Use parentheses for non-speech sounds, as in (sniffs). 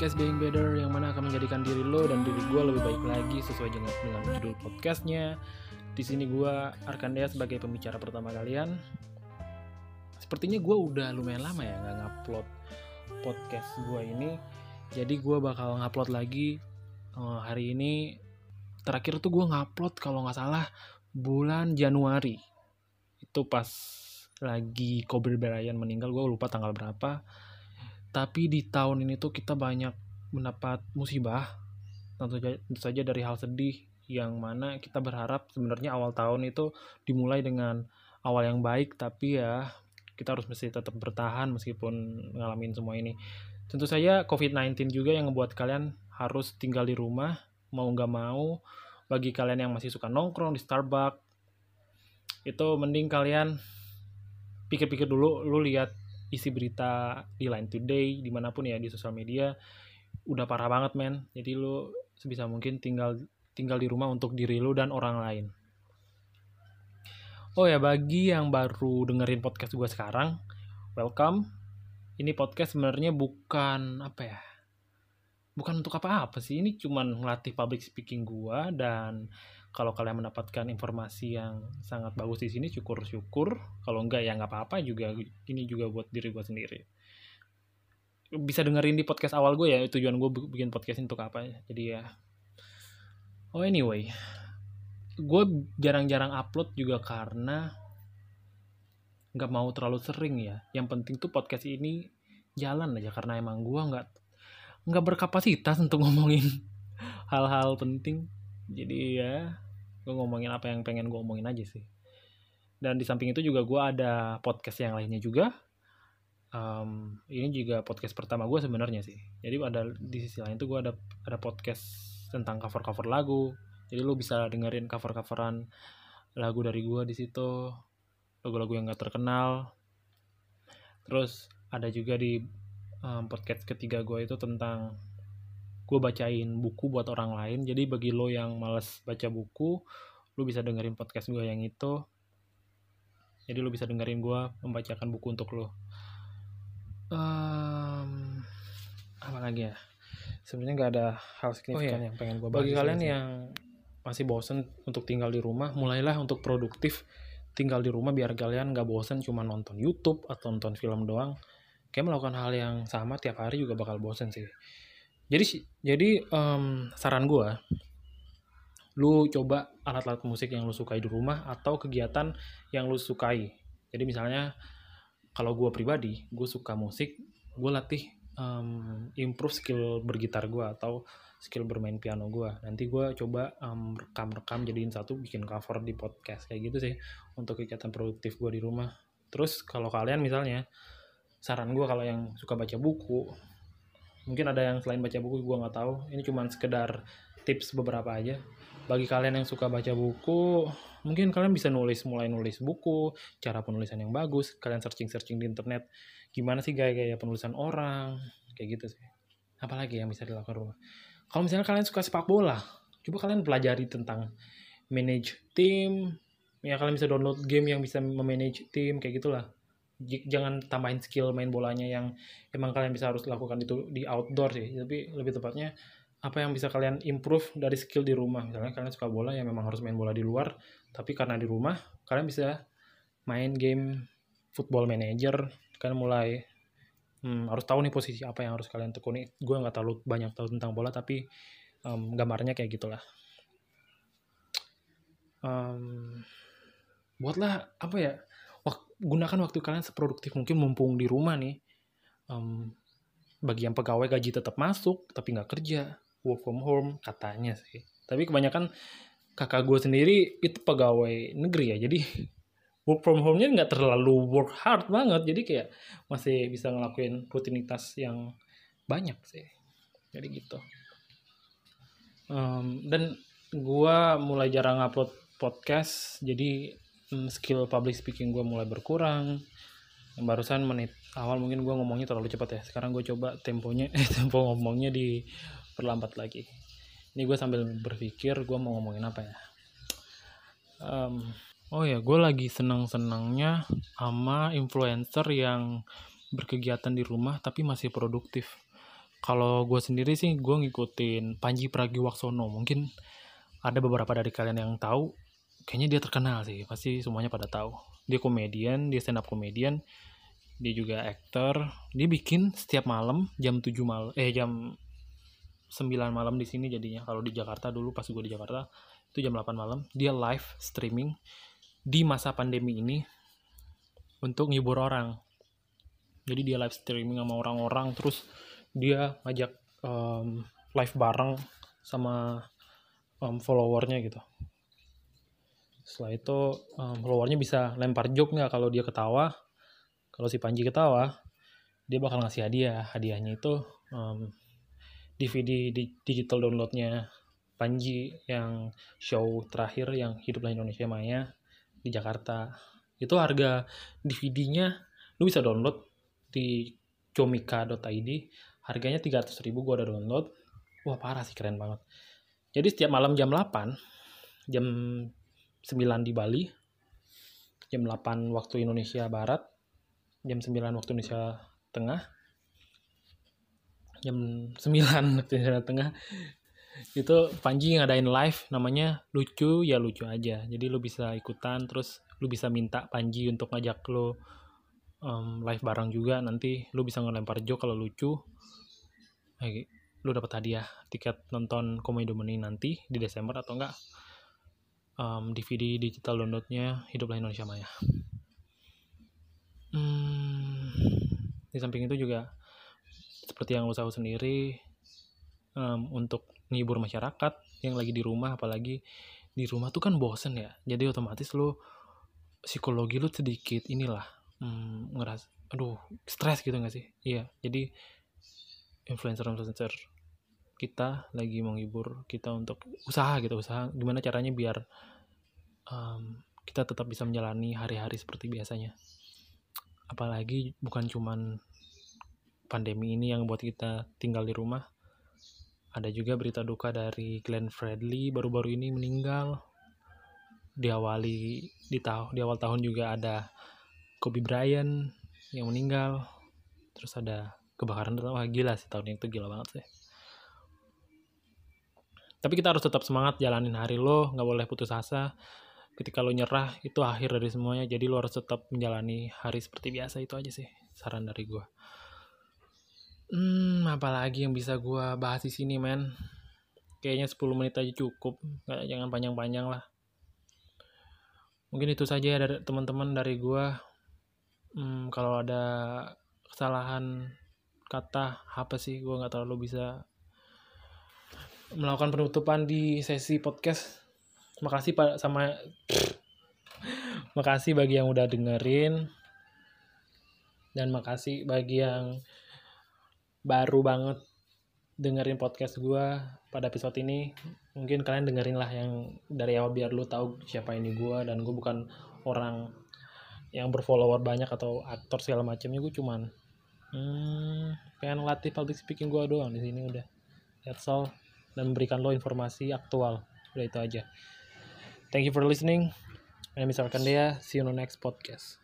podcast Being Better yang mana akan menjadikan diri lo dan diri gue lebih baik lagi sesuai dengan, dengan judul podcastnya. Di sini gue Arkandea sebagai pembicara pertama kalian. Sepertinya gue udah lumayan lama ya nggak ngupload podcast gue ini. Jadi gue bakal ngupload lagi uh, hari ini. Terakhir tuh gue ngupload kalau nggak salah bulan Januari. Itu pas lagi Kobe Bryant meninggal, gue lupa tanggal berapa tapi di tahun ini tuh kita banyak mendapat musibah. Tentu saja, dari hal sedih yang mana kita berharap sebenarnya awal tahun itu dimulai dengan awal yang baik tapi ya kita harus mesti tetap bertahan meskipun ngalamin semua ini. Tentu saja COVID-19 juga yang membuat kalian harus tinggal di rumah mau nggak mau bagi kalian yang masih suka nongkrong di Starbucks itu mending kalian pikir-pikir dulu lu lihat isi berita di Line Today di mana pun ya di sosial media udah parah banget men. Jadi lu sebisa mungkin tinggal tinggal di rumah untuk diri lu dan orang lain. Oh ya bagi yang baru dengerin podcast gue sekarang welcome. Ini podcast sebenarnya bukan apa ya bukan untuk apa-apa sih. Ini cuman ngelatih public speaking gue dan kalau kalian mendapatkan informasi yang sangat bagus di sini syukur-syukur. Kalau enggak ya nggak apa-apa juga. Ini juga buat diri gue sendiri. Bisa dengerin di podcast awal gue ya tujuan gue bikin podcast untuk apa ya. Jadi ya. Oh anyway. Gue jarang-jarang upload juga karena nggak mau terlalu sering ya. Yang penting tuh podcast ini jalan aja karena emang gue nggak nggak berkapasitas untuk ngomongin (laughs) hal-hal penting jadi ya gue ngomongin apa yang pengen gue omongin aja sih. Dan di samping itu juga gue ada podcast yang lainnya juga. Um, ini juga podcast pertama gue sebenarnya sih. Jadi ada di sisi lain tuh gue ada ada podcast tentang cover cover lagu. Jadi lo bisa dengerin cover coveran lagu dari gue di situ lagu-lagu yang gak terkenal. Terus ada juga di um, podcast ketiga gue itu tentang gue bacain buku buat orang lain. Jadi bagi lo yang males baca buku lo bisa dengerin podcast gue yang itu. Jadi lo bisa dengerin gue membacakan buku untuk lo. Um, apa lagi ya? Sebenarnya nggak ada hal signifikan oh, iya. yang pengen gue bagi kalian yang masih bosen untuk tinggal di rumah mulailah untuk produktif. Tinggal di rumah biar kalian nggak bosen cuma nonton YouTube atau nonton film doang. Kayak melakukan hal yang sama tiap hari juga bakal bosen sih jadi jadi um, saran gue lu coba alat-alat musik yang lu sukai di rumah atau kegiatan yang lu sukai. Jadi misalnya kalau gue pribadi gue suka musik gue latih um, improve skill bergitar gue atau skill bermain piano gue nanti gue coba um, rekam-rekam jadiin satu bikin cover di podcast kayak gitu sih untuk kegiatan produktif gue di rumah. Terus kalau kalian misalnya saran gue kalau yang suka baca buku mungkin ada yang selain baca buku gue nggak tahu. Ini cuma sekedar tips beberapa aja. Bagi kalian yang suka baca buku mungkin kalian bisa nulis mulai nulis buku cara penulisan yang bagus kalian searching searching di internet. Gimana sih gaya-gaya penulisan orang? Kayak gitu sih. Apalagi yang bisa dilakukan rumah. Kalau misalnya kalian suka sepak bola coba kalian pelajari tentang manage tim ya kalian bisa download game yang bisa memanage tim kayak gitulah jangan tambahin skill main bolanya yang emang kalian bisa harus lakukan itu di outdoor sih. Tapi lebih tepatnya apa yang bisa kalian improve dari skill di rumah. Misalnya kalian suka bola yang memang harus main bola di luar. Tapi karena di rumah kalian bisa main game football manager. Kalian mulai hmm, harus tahu nih posisi apa yang harus kalian tekuni. Gue nggak terlalu banyak tahu tentang bola tapi um, gambarnya kayak gitulah. Um, buatlah apa ya gunakan waktu kalian seproduktif mungkin mumpung di rumah nih um, bagi yang pegawai gaji tetap masuk tapi nggak kerja work from home katanya sih. Tapi kebanyakan kakak gue sendiri itu pegawai negeri ya jadi (laughs) work from home-nya nggak terlalu work hard banget. Jadi kayak masih bisa ngelakuin rutinitas yang banyak sih. Jadi gitu. Um, dan gue mulai jarang upload podcast jadi skill public speaking gue mulai berkurang. Barusan menit awal mungkin gue ngomongnya terlalu cepat ya. Sekarang gue coba temponya (laughs) eh, tempo ngomongnya di perlambat lagi. Ini gue sambil berpikir gue mau ngomongin apa ya. Um, oh ya gue lagi senang senangnya sama influencer yang berkegiatan di rumah tapi masih produktif. Kalau gue sendiri sih gue ngikutin Panji Pragiwaksono. Mungkin ada beberapa dari kalian yang tahu kayaknya dia terkenal sih pasti semuanya pada tahu. Dia komedian dia stand up komedian dia juga aktor. Dia bikin setiap malam jam 7 malam eh jam 9 malam di sini jadinya. Kalau di Jakarta dulu pas gue di Jakarta itu jam 8 malam. Dia live streaming di masa pandemi ini untuk ngibur orang. Jadi dia live streaming sama orang-orang terus dia ngajak um, live bareng sama um, followernya gitu setelah itu um, followernya bisa lempar joke nggak kalau dia ketawa? Kalau si Panji ketawa dia bakal ngasih hadiah. Hadiahnya itu um, DVD di digital downloadnya Panji yang show terakhir yang hiduplah Indonesia Maya di Jakarta. Itu harga DVD-nya lu bisa download di comika.id harganya 300 ribu gue udah download. Wah parah sih keren banget. Jadi setiap malam jam 8 jam 9 di Bali jam 8 waktu Indonesia Barat jam 9 waktu Indonesia Tengah jam 9 (laughs) waktu Indonesia Tengah. Itu Panji ngadain live namanya lucu ya lucu aja. Jadi lu bisa ikutan terus lu bisa minta Panji untuk ngajak lu um, live bareng juga. Nanti lu bisa ngelempar joke kalau lucu. Lu dapat hadiah tiket nonton komedi meni nanti di Desember atau enggak um, DVD digital downloadnya Hiduplah Indonesia Maya. Hmm, di samping itu juga seperti yang lu tahu sendiri um, untuk menghibur masyarakat yang lagi di rumah apalagi di rumah tuh kan bosen ya jadi otomatis lu psikologi lu sedikit inilah hmm, ngeras aduh stres gitu gak sih iya jadi influencer-influencer kita lagi menghibur kita untuk usaha gitu usaha gimana caranya biar um, kita tetap bisa menjalani hari-hari seperti biasanya. Apalagi bukan cuman pandemi ini yang buat kita tinggal di rumah ada juga berita duka dari Glenn Fredly baru-baru ini meninggal. Diawali di tahun di awal tahun juga ada Kobe Bryant yang meninggal terus ada kebakaran wah gila sih tahun itu gila banget sih tapi kita harus tetap semangat jalanin hari lo nggak boleh putus asa. Ketika lo nyerah itu akhir dari semuanya. Jadi lo harus tetap menjalani hari seperti biasa itu aja sih saran dari gue hmm apalagi yang bisa gue bahas di sini men? Kayaknya 10 menit aja cukup. Nggak jangan panjang-panjang lah. Mungkin itu saja ya dari teman-teman dari gue hmm, kalau ada kesalahan kata apa sih? Gue nggak terlalu bisa melakukan penutupan di sesi podcast. Makasih pak sama (sniffs) makasih bagi yang udah dengerin. Dan makasih bagi yang baru banget dengerin podcast gue pada episode ini. Mungkin kalian dengerin lah yang dari awal biar lu tahu siapa ini gue dan gue bukan orang yang berfollower banyak atau aktor segala macamnya. Gue cuman hmm, pengen latih public speaking gue doang di sini udah. That's all dan memberikan lo informasi aktual. Udah itu aja. Thank you for listening. My name is Arkandea see you on the next podcast